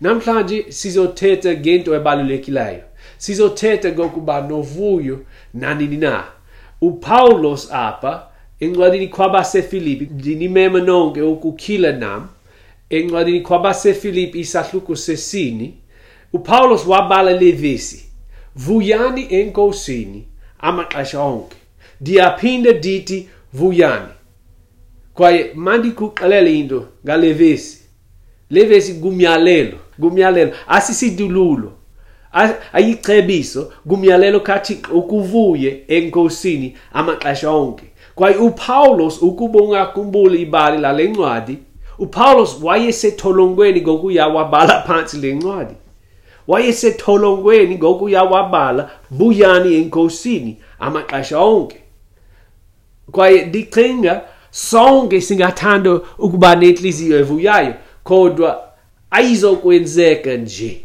namhlanje sizothetha ngento ebalulekileyo. Sizothetha ngokuba novuyo nanini na. Upawulos apha encwadini kwabasefilipi ndinimema nonke ukukhila nam encwadini kwabasefilipi isahluko sesini upawulos wabala levesi vuyani enkosini amaxesha onke. Ndiyaphinda ndithi vuyani. Kwaye mandikuxelele into ngalevesi levesi gumyalelo kumyalelo. Kumyalelo asisidululo. A- ayicebiso kumyalelo kathixo ukuvuye enkosini amaxesha onke. Kwaye upawulos ukuba ungakhumbuli ibali lale ncwadi upawulos wayesetholongweni ngokuya wabala phantsi le ncwadi. Wayesetholongweni ngokuya wabala buyani enkosini amaxesha onke. Kwaye ndicinga sonke singathanda ukuba nenhliziyo evuyayo kodwa ayizokwenzeka nje.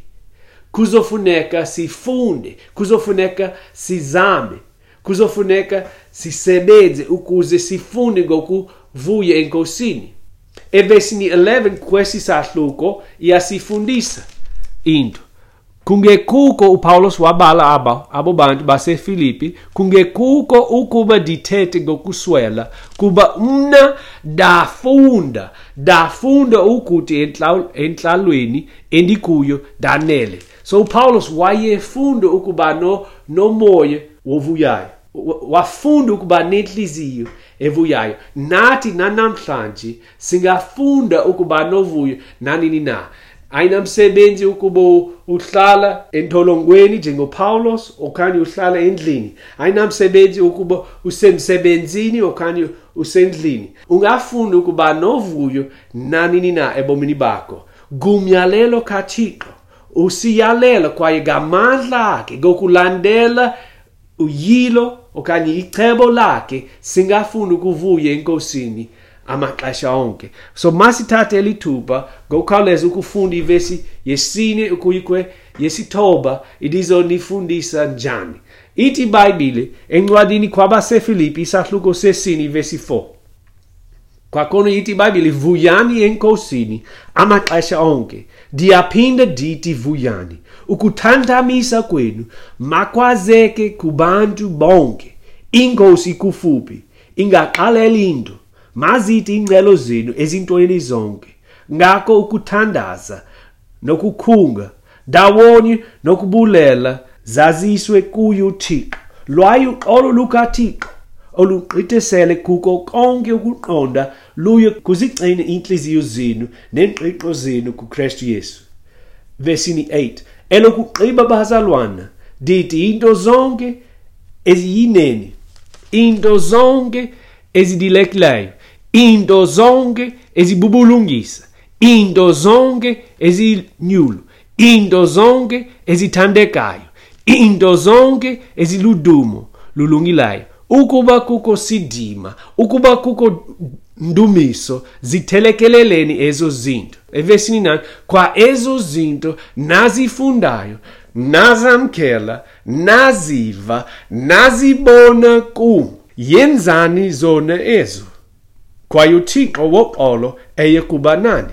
Kuzofuneka sifunde kuzofuneka sizame kuzofuneka sisebenze ukuze sifunde ngokuvuya enkosini. Evesini 11 kwesi sahluko iyasifundisa into kungekuko upawulos wabala aba abo bantu basefilipi kungekuko ukuba ndithethe ngokuswela kuba mna ndafunda ndafunda ukuthi entla- entlalweni endikuyo ndanele. So upawulos wayefunda ukuba no, nomoya wovuyayo Wa- wafunda ukuba nenhliziyo evuyayo. Nathi nanamhlanje singafunda ukuba novuyo nanini na. Ayinamsebenzi ukuba uhlala entolongweni njengopawulos okanye uhlala endlini. Ayinamsebenzi ukuba usemsebenzini okanye usendlini. Ungafunda ukuba novuyo nanini na ebomini bakho. Kumyalelo kathixo. Usiyalela kwaye ngamandla akhe ngokulandela uyilo okanye icebo lakhe. Singafuna ukuvuya enkosini. Amaxesha onke. So masithathe elithuba ngokukhawuleza ukufunda ivesi yesine ukuyikwe yesithoba ilizonifundisa njani. Ithi ibhayibhile encwadini kwabasefilipi isahluko sesine ivesi 4 kwakhona ithi ibhayibhile vuyani enkosini amaxesha onke. Ndiyaphinda ndithi vuyani. Ukuthantamisa kwenu makwazeke kubantu bonke. Inkosi kufuphi? Ingaxaleli into mazithi ingcelo zenu ezintweni zonke. Ngakho ukuthandaza nokukhunga ndawonye nokubulela zaziswe kuyo uthixo lwaye uxolo lukathixo olugqithisele kuko konke ukuqonda luye kuzigcine inhliziyo zenu nengqiqo zenu kuKristu Yesu. Vesini 8 elokugqiba bazalwana dithi into zonke eziyinene into zonke ezidilekileyo into zonke ezibubulungisa into zonke ezinyulo into zonke ezithandekayo into zonke eziludumo lulungilayo. Ukuba kuko sidima ukuba kuko ndumiso zithelekeleleni ezo zinto. Evesini na kwa ezo zinto nazifundayo nazamkela naziva nazibona kum yenzani zona ezo kwaye uthixo woqolo eye kuba nani?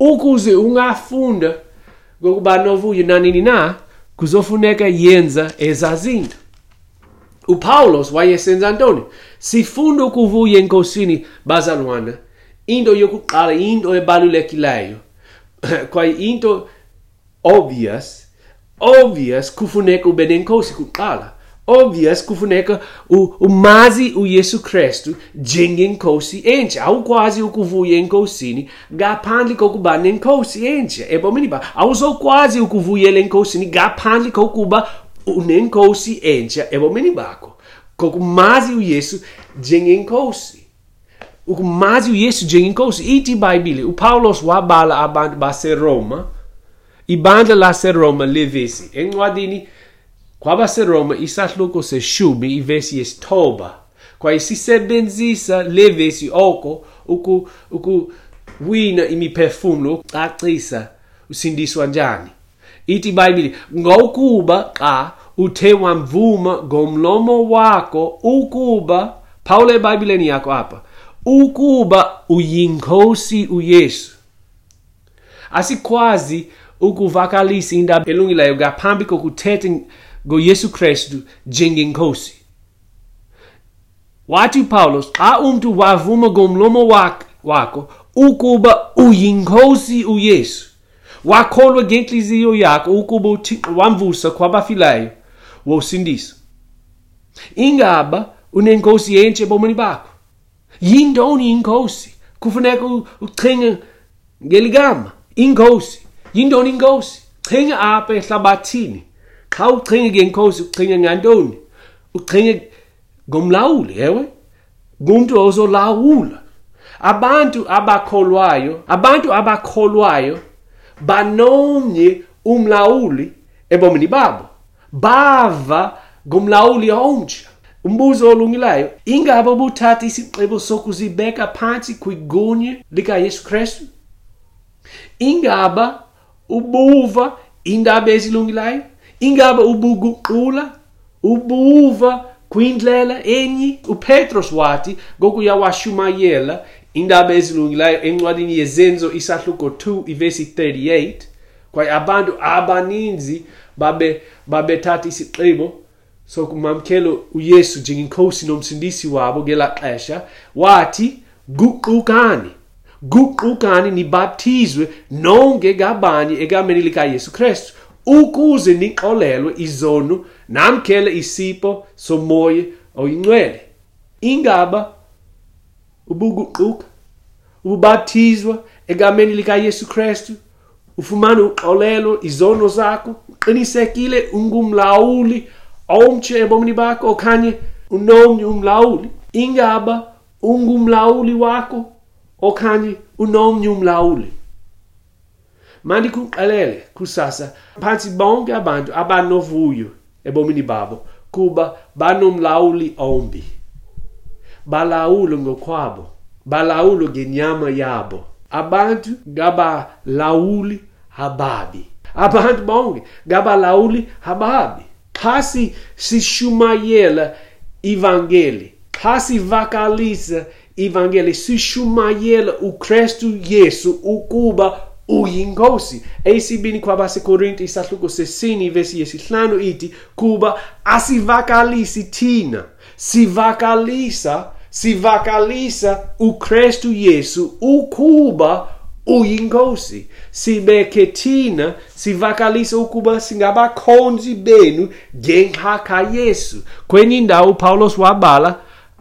Ukuze ungafunda ngokuba novuyo nanini na kuzofuneka yenza ezazinto upawulos wayesenza ntoni sifunda ukuvuya enkosini bazalwana into yokuqala into ebalulekileyo kwaye into obvious obvious kufuneka ube nenkosi kuqala obvious kufuneka umazi uyesu kristu njengenkosi entsha awukwazi ukuvuya enkosini ngaphandle kokuba nenkosi entsha ebomini ba awuzokwazi ukuvuyela enkosini ngaphandle kokuba unenkosi entsha ebomini bakho kokumazi uyesu njengenkosi ukumazi uyesu njengenkosi ithi ibhayibhile upawulos wabala abantu baseroma ibandla laseroma levesi encwadini kwabaseroma isahluko seshumi ivesi yesithoba. Kwaye sisebenzisa levesi oko uku- ukuwina imiphefumulo ukucacisa usindiswa njani. Ithi ibhayibhile ngokuba xa uthe wamvuma ngomlomo wakho ukuba phawula ebhayibhileni yakho apha ukuba uyinkosi uyesu. Asikwazi ukuvakalisa indaba elungileyo ngaphambi kokuthetha ngoYesu Kristu njengenkosi. Wathi uPaulos xa umuntu wavuma ngomlomo wakho ukuba uyinkosi uYesu wakholwa ngenhliziyo yakho ukuba uThixo wamvusa kwabafilayo wosindisa. Ingaba unenkosi yentshe ebomini bakho? Yintoni inkosi? Kufuneka uchinge ngeligama inkosi. Yintoni inkosi? Chinga apha ehlabathini. Xa uchinge ngenkosi uchinge ngantoni uchinge ngomlawuli ewe? Ngumuntu ozolawula. Abantu abakholwayo abantu abakholwayo banomnye umlawuli ebomini babo. Bava ngumlawuli omtsha. Umbuzo olungilayo ingabe ubuthatha isigqibo sokuzibeka phansi kwigunye likayesu kristu? Ingaba ubuva indaba ezilungilayo? Ingaba ubuguqula ubuva kwindlela enye upetros wathi ngokuya washumayela indaba ezilungileyo encwadini yezenzo isahluko 2 ivesi 38 kwaye abantu abaninzi babe babethatha isigqibo sokumamkela uyesu njengenkosi nomsindisi wabo ngela xesha wathi guqukani guqukani nibaptizwe nonke ngabanye egameni likayesu kristu. Ukuze nixolelwe izono namkhele isipho somoya oyingcwele ingaba ubuguquka ububaptizwa egameni likaYesu Kristu ufumana uxolelo izono zakho uqinisekile ungumlawuli omtshe ebomini bakho okanye unomnye umlawuli. Ingaba ungumlawuli wakho okanye unomnye umlawuli. Maniku alele, kusasa. Pansi bom gabandu, abanovuyo, ebomini babo. Kuba banum lauli ombi. Balaulo ngokwabo. Balaulo genyama yabo. Abantu gaba lauli hababi. Abantu bonge gaba lauli hababi. Kasi se chumayela evangelho. Kasi vocaliza evangeli, Se chumayela o Cristo Jesus, o Cuba, uyinkosi eyesibini kwabasekorinti isahluko sesini ivesi yesihlanu ithi kuba asivakalisi thina sivakalisa sivakalisa ukristu yesu ukuba uyinkosi sibeke thina sivakalisa ukuba singabakhonzi benu ngenxa Yesu. Kwenye indawo upawulos wabala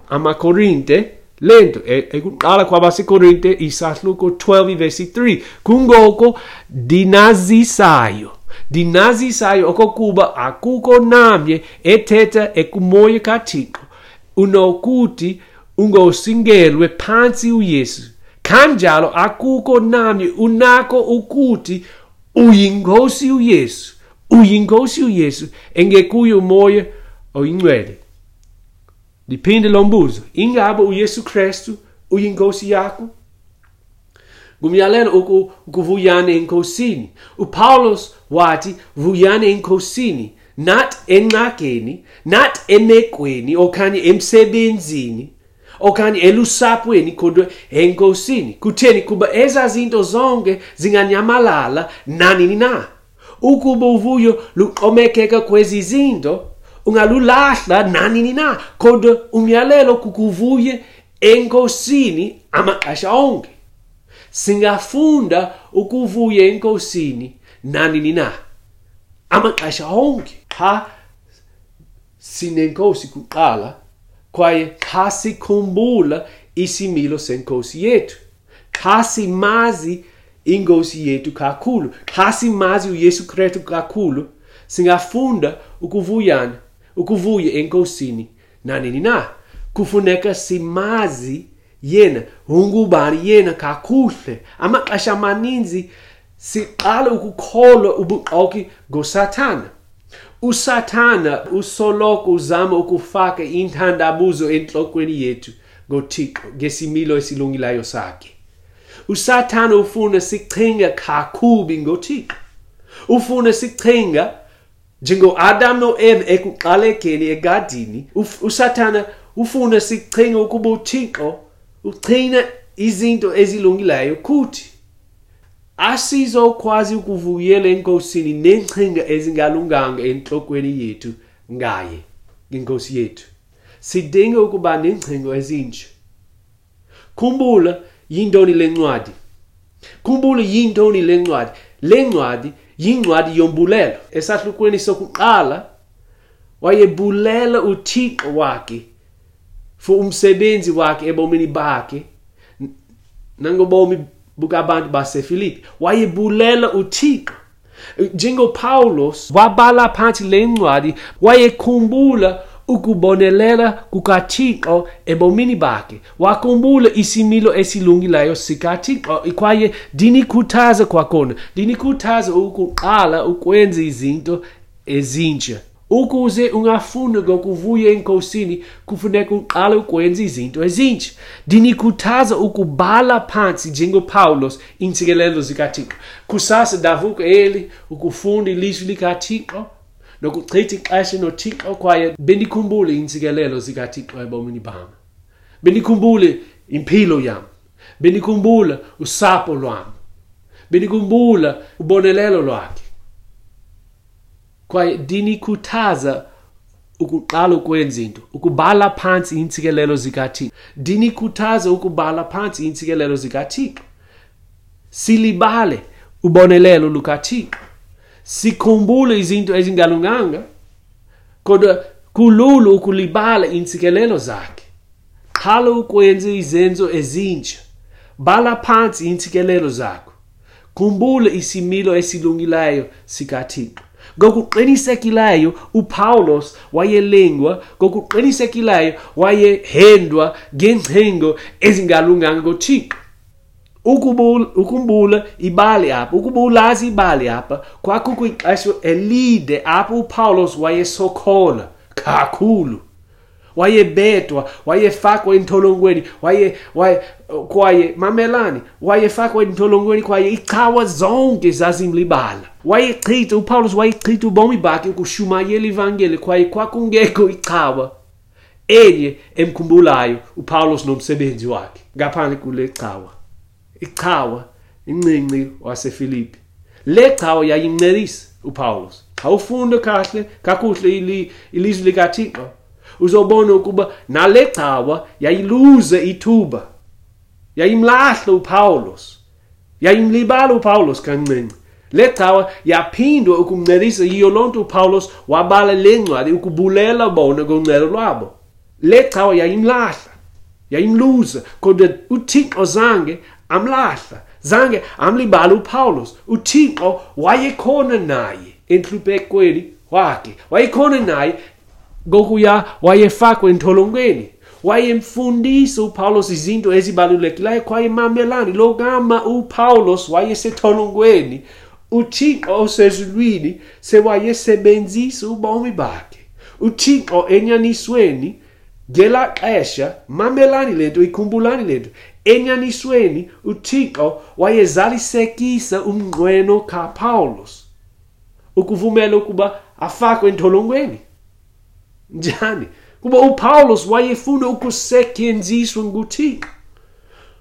amakorinte lento ekuqala kwabasekorinte isahluko 12 verse 3 kungoko dinazisayo dinazisayo okokuba akukho namye ethetha ekumoya kathixo unokuthi ungosingelwe phansi uyesu. Kanjalo akukho namye unako ukuthi uyinkosi uyesu uyinkosi uyesu engekuyo umoya oyingcwele. Liphinde lo mbuzo ingabe uyesu kristu uyinkosi yakho? Ngumyalelo ukuvuyana enkosini. Upawulos wathi vuyana enkosini not enqageni not emekweni okanye emsebenzini okanye elusapweni kodwa enkosini. Kutheni? Kuba ezazinto zonke zinganyamalala nanini na? Ukuba uvuyo luxomekeka kwezi zinto ungalulahla nanini na? Kodwa umyalelo kukuvuye enkosini amaxesha onke. Singafunda ukuvuya enkosini nanini na? Amaxesha onke. Xa sinenkosi kuqala kwaye xa sikhumbula isimilo senkosi yethu xa simazi inkosi yethu kakhulu xa simazi uyesu kristu kakhulu singafunda ukuvuyana ukuvuya enkosini. Nanini na? Kufuneka simazi yena ungubani yena kakuhle. Amaxesha amaninzi siqala ukukholwa ubuxoki ngosathana. Usathana usoloko uzama ukufaka inthandabuzo enhlokweni yethu ngothixo ngesimilo esilungileyo sakhe. Usathana ufuna sichinga kakubi ngothixo. Ufuna sichinga njengo-adam no-eva ekuqalekeni egadini usathana ufuna sichinge ukuba uthixo ugcina izinto ezilungileyo kuthi asizokwazi ukuvuyela enkosini nengcinga ezingalunganga enhlokweni yethu ngaye inkosi yethu. Sidinga ukuba nengcingo ezinje khumbula yintoni lencwadi khumbula yintoni lencwadi lencwadi yincwadi yombulelo esahlukweni sokuqala wayebulela uthixo wakhe for umsebenzi wakhe ebomini bakhe nangobomi bukabantu baseFilipi wayebulela uthixo. Njengopawulos wabala phansi le ncwadi wayekhumbula ukubonelela kukathixo ebomini bakhe. Wakhumbule isimilo esilungileyo sikathixo kwaye ndinikhuthaze kwakhona ndinikhuthaze ukuqala ukwenza izinto ezintsha. Ukuze ungafuni ngokuvuya enkosini kufuneka uqale ukwenza izinto ezintsha. Ndinikhuthaza ukubhala phansi njengopawulos iintsikelelo zikathixo kusasa ndavuka eli ukufunda ilizwi likathixo nokuchitha ixesha nothixo kwaye bendikhumbule iintsikelelo zikathixo ebomini bam. Bendikhumbule impilo yam. Bendikhumbula usapho lwam. Bendikhumbula ubonelelo lwakhe. Kwaye dinikhuthaza ukuqala ukwenza into ukubhala phansi iintsikelelo zikathixo. Dinikhuthaza ukubhala phansi iintsikelelo zikathixo. Silibale ubonelelo lukathixo. Sikhumbule izinto ezingalunganga. Kodwa kulula ukulibala iintsikelelo zakhe. Qhala ukwenza izenzo ezintsha. Bala phansi iintsikelelo zakho. Khumbula isimilo esilungileyo sikathixo. Ngokuqinisekileyo upawulos wayelengwa. Ngokuqinisekileyo wayehendwa ngengcingo ezingalunganga ngothixo. Ukumbula ibali apha ukuba ulazi ibali apha kwakukho ixesha elide apho upawulos wayesokhola kakhulu. Wayebedwa wayefakwa entolongweni waye waye kwaye mamelani wayefakwa entolongweni kwaye ichawa zonke zazimlibala. Wayechitha upawulos wayechitha ubomi bakhe ukushumayela ivangeli kwaye kwakungekho ichawa enye emkhumbulayo upawulos nomsebenzi wakhe ngaphandle kule chawa. Ichawa incinci wasefilipi le chawa yayimncelisa upawulos awufunde kahle kakuhle ilizwi likathixo. Uzobona ukuba nale cawa yayiluze ithuba yayimlahla upawulos yayimlibala upawulos kancinci. Le cawa yaphindwa ukumncelisa yiyo loo nto upawulos wabala le ncwadi ukubulela bona ngoncelo lwabo. Le cawa yayimlahla yayimluza kodwa uthixo zange amlahla. Zange amlibala upawulos uthixo wayekhona naye enhluphekweni wakhe. Wayekhona naye ngokuya wayefakwa entolongweni. Wayemfundisa upawulos izinto ezibalulekileyo. Kwaye mamelani lo gama upawulos wayesetolongweni uthixo osezulwini sewayesebenzisa ubomi bakhe. Uthixo enyanisweni ngela xesha mamelani le nto ikhumbulani le nto. Enyanisweni uthixo wayezalisekisa umnqweno kapawulos ukuvumela ukuba afakwe entolongweni. Njani? Kuba upawulos wayefuna ukusetyenziswa nguthixo.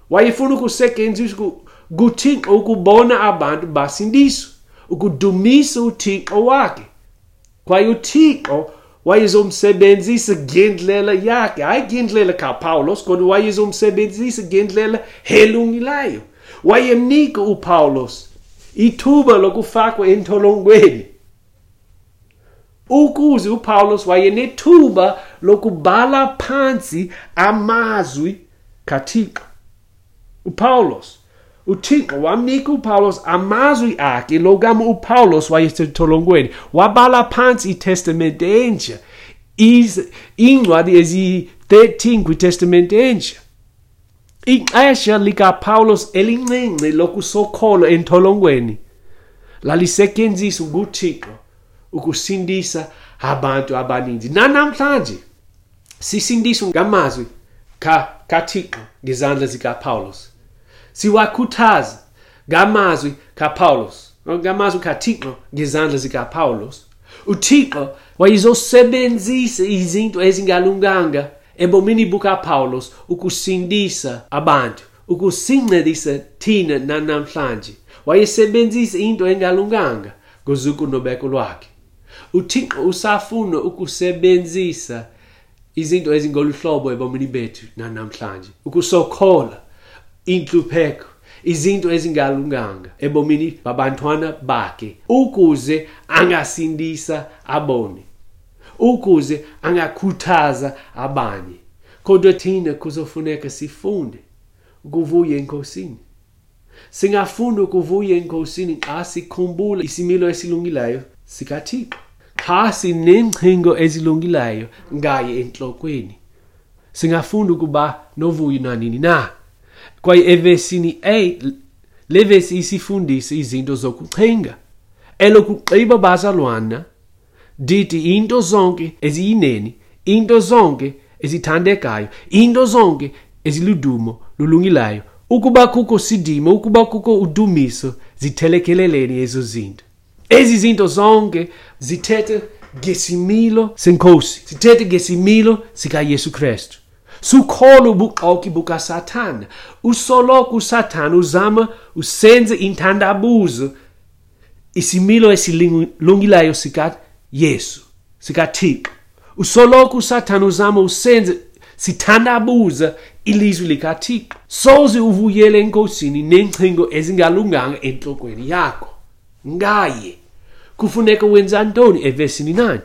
Wayefuna ukusetyenziswa nguthixo ukubona abantu basindiswa ukudumisa uthixo wakhe. Kwaye uthixo wayezomsebenzisa ngendlela yakhe. Hayi ngendlela kapawulos kodwa wayezomsebenzisa ngendlela helungileyo. Wayemnika upawulos ithuba lokufakwa entolongweni. Ukuze upawulos wayenethuba lokubhala phansi amazwi kathixo. Upawulos uthixo wamnika upawulos amazwi akhe lokama upawulos wayesetolongweni wabhala phansi itestamente entsha. Iincwadi eziyi-13 kwitestamente entsha. Ixesha likapawulos elincinci lokusokholwa entolongweni lalisetyenziswa nguthixo ukusindisa abantu abaninzi. Nanamhlanje sisindiswa ngamazwi kathixo ngezandla zikapawulos siwakhuthaza ngamazwi kapawulos ngamazwi kathixo ngezandla zikapawulos uthixo wayezosebenzisa izinto ezingalunganga ebomini bukapawulos ukusindisa abantu ukusincedisa thina nanamhlanje. Wayesebenzisa into engalunganga ngozukunobeko lwakhe. Uthixo usafuna ukusebenzisa izinto ezingolu hlobo ebomini bethu nanamhlanje ukusokhola inhlupheko izinto ezingalunganga ebomini babantwana bakhe ukuze angasindisa abone ukuze angakhuthaza abanye. Kodwa thina kuzofuneka sifunde ukuvuya enkosini. Singafunda ukuvuya enkosini xa sikhumbula isimilo esilungileyo sikathixo. Xa sinengcingo ezilungileyo ngaye enhlokweni singafunda ukuba novuyo nanini na. Kwaye evesini 8 levesi isifundisa izinto zokucinga elokugqiba bazalwana dithi into zonke eziyineni into zonke ezithandekayo into zonke eziludumo lulungilayo. Ukuba kukho sidimo ukuba kukho udumiso zithelekeleleni ezo zinto. Ezi zinto zonke zithethe ngesimilo senkosi zithethe ngesimilo sikayesu kristu. Sukholwa ubuxoki bukasathana usoloko usathana uzama usenze inthandabuzo isimilo esilungilayo sikayesu sikathixo usoloko usathana uzama usenze sithandabuza ilizwi likathixo soze uvuyele enkosini nengcingo ezingalunganga enhlokweni yakho. Ngaye kufuneka wenza ntoni evesini 9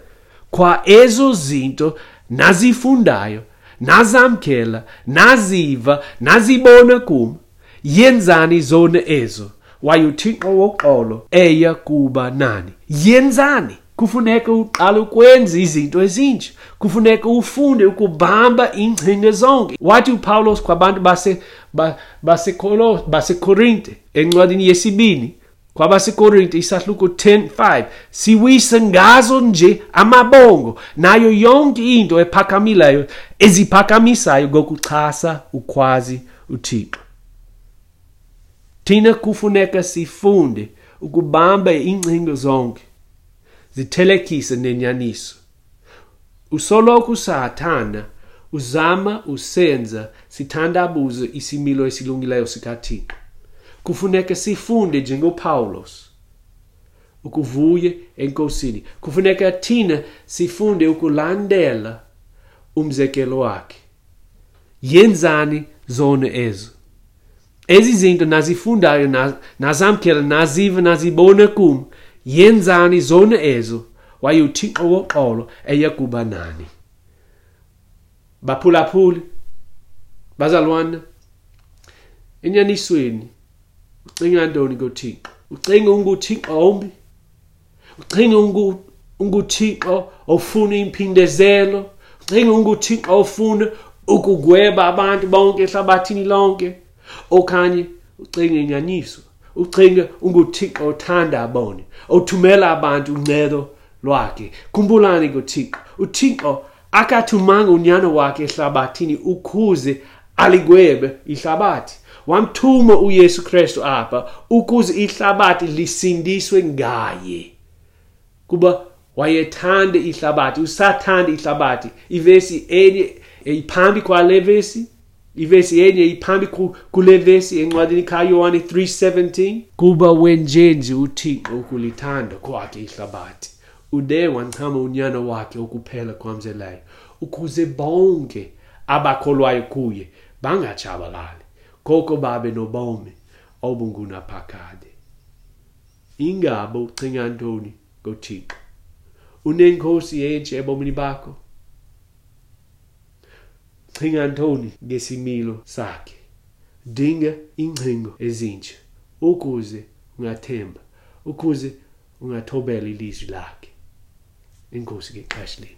kwa ezo zinto nazifundayo nazamkela naziva nazibona kum yenzani zona ezo. Wayothixo woxolo eya kuba nani? Yenzani. Kufuneka uqale ukwenza izinto ezinje. Kufuneka ufunde ukubamba iingcinge zonke. Wathi upawulos kwabantu basekorinte base encwadini yesibini kwabasekorinte isahluko 10:5 siwise ngazo nje amabongo. Nayo yonke into ephakamileyo eziphakamisayo ngokuxhasa ukwazi uthixo. Thina kufuneka sifunde ukubamba ingcingo zonke zithelekise nenyaniso. Usoloko usathana uzama usenza sithandabuze isimilo esilungileyo sikathixo. Kufuneka sifunde njengopawulos ukuvuye enkosini. Kufuneka thina sifunde ukulandela umzekelo wakhe. Yenzani zona ezo? Ezi zinto nazifundayo nazamkela naziva nazibona kum. Yenzani zona ezo? Waye uthixo woxolo eyakuba nani? Baphulaphuli bazalwana enyanisweni ucinga ntoni ngothixo ucinga unguthixo ombi ucinga unguthixo ofuna imphindezelo? Ucinga unguthixo ofuna ukugweba abantu bonke ehlabathini lonke? Okanye ucinga inyaniso? Ucinga unguthixo othanda abone othumela abantu uncedo lwakhe? Khumbulani ngothixo uthixo akathumanga unyana wakhe ehlabathini ukhuze aligwebe ihlabathi. Wamthuma uyesu kristu apha ukuze ihlabathi lisindiswe ngaye. Kuba wayethanda ihlabathi usathanda ihlabathi. Ivesi enye iphambi kwale vesi ivesi yenye iphambi kule vesi encwadini kayohane 3:17 kuba wenjenje uthixo ukulithanda kwakhe ihlabathi. Ude wanchama unyana wakhe okuphela kwamzelayo ukuze bonke abakholwayo kuye bangatshabalali. Koko babe nobomi obungunaphakade ingabo ucinga ntoni ngothixo. Unenkosi yentshe ebomini bakho? Cinga ntoni ngesimilo sakhe. Dinga ingcingo ezintsha ukuze ungathemba ukuze ungathobela ilizwi lakhe. Inkosi ngexesha leni